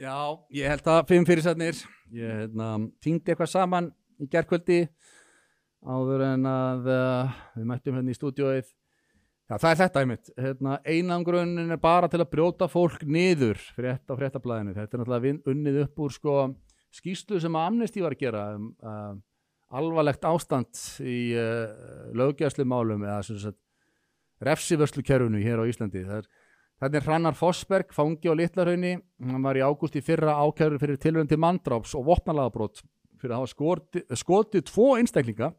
Já, ég held að fimm fyrirsætnir. Ég hérna, týndi eitthvað saman í gerðkvöldi áður en að uh, við mættum hérna í stúdióið Já, það er þetta einmitt. Hérna, einangrunin er bara til að brjóta fólk niður frétt á fréttablaðinu. Þetta er náttúrulega unnið upp úr sko, skýslu sem Amnesty var að gera um, uh, alvarlegt ástand í uh, löggjæslumálum eða sem sagt refsivörslukerfinu hér á Íslandi. Það er Er Hrannar Fossberg, fangi á Littlarhaunni. Hann var í ágúst í fyrra ákjörður fyrir tilvægum til manndráps og vopnalagabrót fyrir að hafa skotið, skotið tvo einstaklinga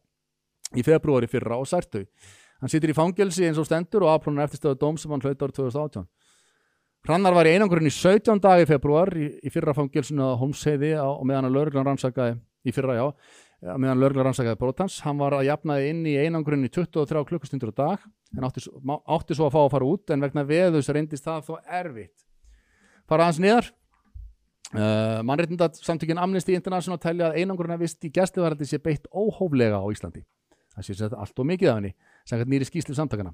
í februari fyrra og særtau. Hann situr í fangelsi eins og stendur og afplónar eftirstöðu dóm sem hann hlaut árið 2018. Hrannar var í einangurinn í 17 dagi februar í, í fyrra fangelsinu á Holmsheiði á, og meðan að lögreglan rannsakaði í fyrra já, ja, meðan lögreglan rannsakaði brotans. Hann var að jafnaði inn í einangurinn í 23 klukkustundur á dag en átti, átti svo að fá að fara út en vegna veðus reyndist það þó erfitt. Fara aðeins niðar. Uh, mannréttinda samtökin Amnesty International telja að einangurinn að vist í gæsluvaraldi sé beitt óhóflega á Íslandi. Það sé sett allt og mikið af henni samkvæmt nýri skýslu samtakana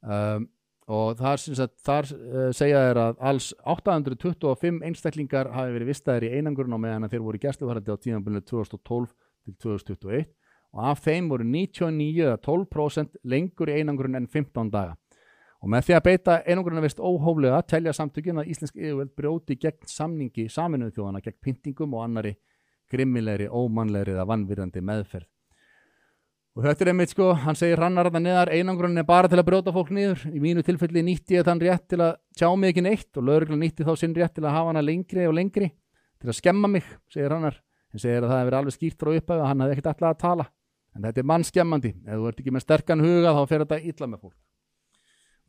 um, og þar, sem sagt, þar uh, segja þeir að alls 825 einstaklingar hafi verið vistaðir í einangurinn á meðan að þeir voru í gæsluvaraldi á tíðanbyrnu 2012 til 2021 og af þeim voru 99 eða 12% lengur í einangurinn en 15 daga. Og með því að beita einangurinn að vist óhóflega telja samtökin að Íslensk yfirveld brjóti gegn samningi saminuðu þjóðana gegn pyntingum og annari grimmilegri, ómannlegri eða vannvirðandi meðferð. Og þetta er einmitt sko, hann segir rannar að það neðar einangurinn er bara til að brjóta fólk niður. Í mínu tilfelli nýtti ég þann rétt til að tjá mig ekki neitt og lögreglan nýtti þá sinn rétt til að hafa hana lengri og lengri til að skemma mig, segir rannar. Hann segir að það hefur alveg skýrt frá upphæðu að hann hefði ekkert alltaf að tala. En þetta er mannskemmandi. Ef þú ert ekki með sterkan huga þá fer þetta illa með fólk.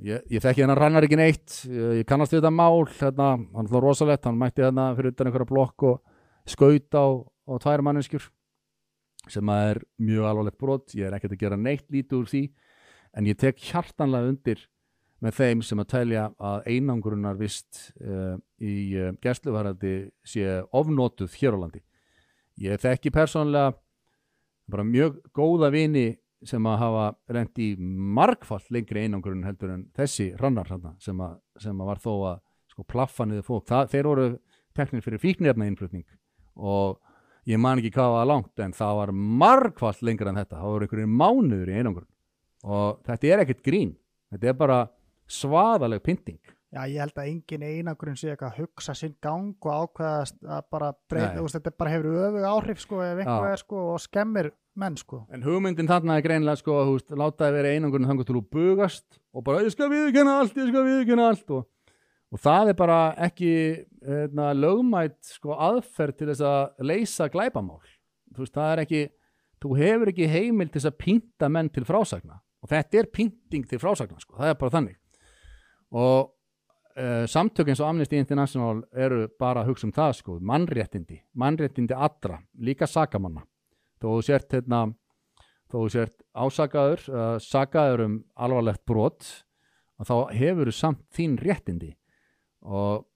Ég, ég þekki hennar rannar ekki neitt. Ég, kannast þetta mál. Hérna, hann er rosalegt. Hann mætti hérna fyrir utan einhverja blokk og skaut á, á tvær manneskjur sem að er mjög alvarlegt brot. Ég er ekkert að gera neitt lítið úr því en ég tek hjartanlega undir með þeim sem að telja að einangrunar vist uh, í uh, gæsluvarandi sé ofnotuð hér á landi. Ég þekki persónlega bara mjög góða vini sem að hafa rent í margfall lengri einangurinn heldur en þessi rannar sem, að, sem að var þó að sko, plaffa niður fólk. Það, þeir voru teknir fyrir fíknirna innflutning og ég man ekki hvað var langt en það var margfall lengra en þetta. Það voru einhverjum mánuður í einangurinn og þetta er ekkert grín. Þetta er bara svaðaleg pynting. Já, ég held að engin einangurinn sé eitthvað að hugsa sinn gang og ákveðast að bara breyta, veist, þetta bara hefur öfug áhrif sko er sko og skemmir menn sko. En hugmyndin þarna er greinilega sko að þú veist, láta það vera einangurinn þangur til þú bugast og bara ég skal viðurkenna allt, ég skal viðurkenna allt og, og það er bara ekki hefna, lögmætt sko aðferð til þess að leysa glæpamál. Þú veist, það er ekki, þú hefur ekki heimil til þess að pynta menn til frásagna og þetta er pynting til frásagna sko, það er bara þannig. Og uh, samtök eins og Amnesty International eru bara að hugsa um það sko, mannréttindi, mannréttindi allra, líka sakamanna. Þó þú sért hérna, þó þú sért ásakaður uh, sakaður um alvarlegt brot og þá hefur þú samt þín réttindi. Og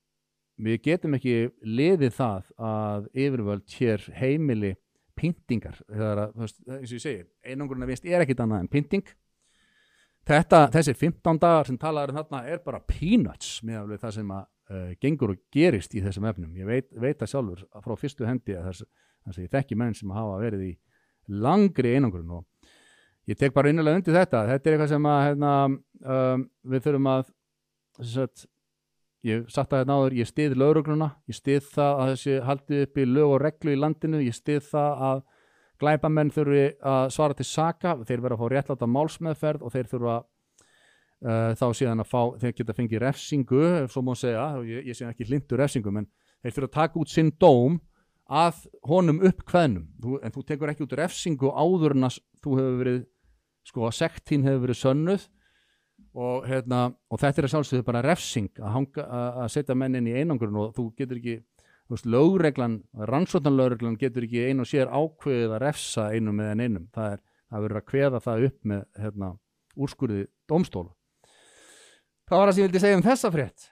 við getum ekki liðið það að yfirvöld hér heimili pyntingar þegar að, eins og ég segi einangurinn að vist er ekkit annað en pynting þetta, þessi 15 dagar sem talaður um þarna er bara peanuts með það sem að uh, gengur og gerist í þessum efnum. Ég veit, veit það sjálfur frá fyrstu hendi að þess, þess að ég þekki menn sem hafa verið í langri einangrun og ég tek bara innilega undir þetta. Þetta er eitthvað sem að hérna, um, við þurfum að sagt, ég satt að hérna áður ég stið laurugluna, ég stið það að þessi haldið upp í lög og reglu í landinu ég stið það að glæpamenn þurfi að svara til saka þeir verða að fá réttláta málsmeðferð og þeir þurfa uh, þá síðan að fá, þeir geta fengið refsingu ef svo má segja, og ég, ég sé ekki hlindu refsingu en þeir þurfa að taka út sinn dóm að honum upp kveðnum. Þú, en þú tekur ekki út refsingu áður en að þú hefur verið sko að sekt þín hefur verið sönnuð. Og, hérna, og þetta er að sjálfsögðu bara refsing að, að, setja mennin í einangurinn og þú getur ekki lögreglan, rannsóknarlögreglan getur ekki ein og sér ákveðið að refsa einum með en einum, það er það verður að kveða það upp með hérna, úrskurði dómstóla. Það var það sem ég vildi segja um þessa frétt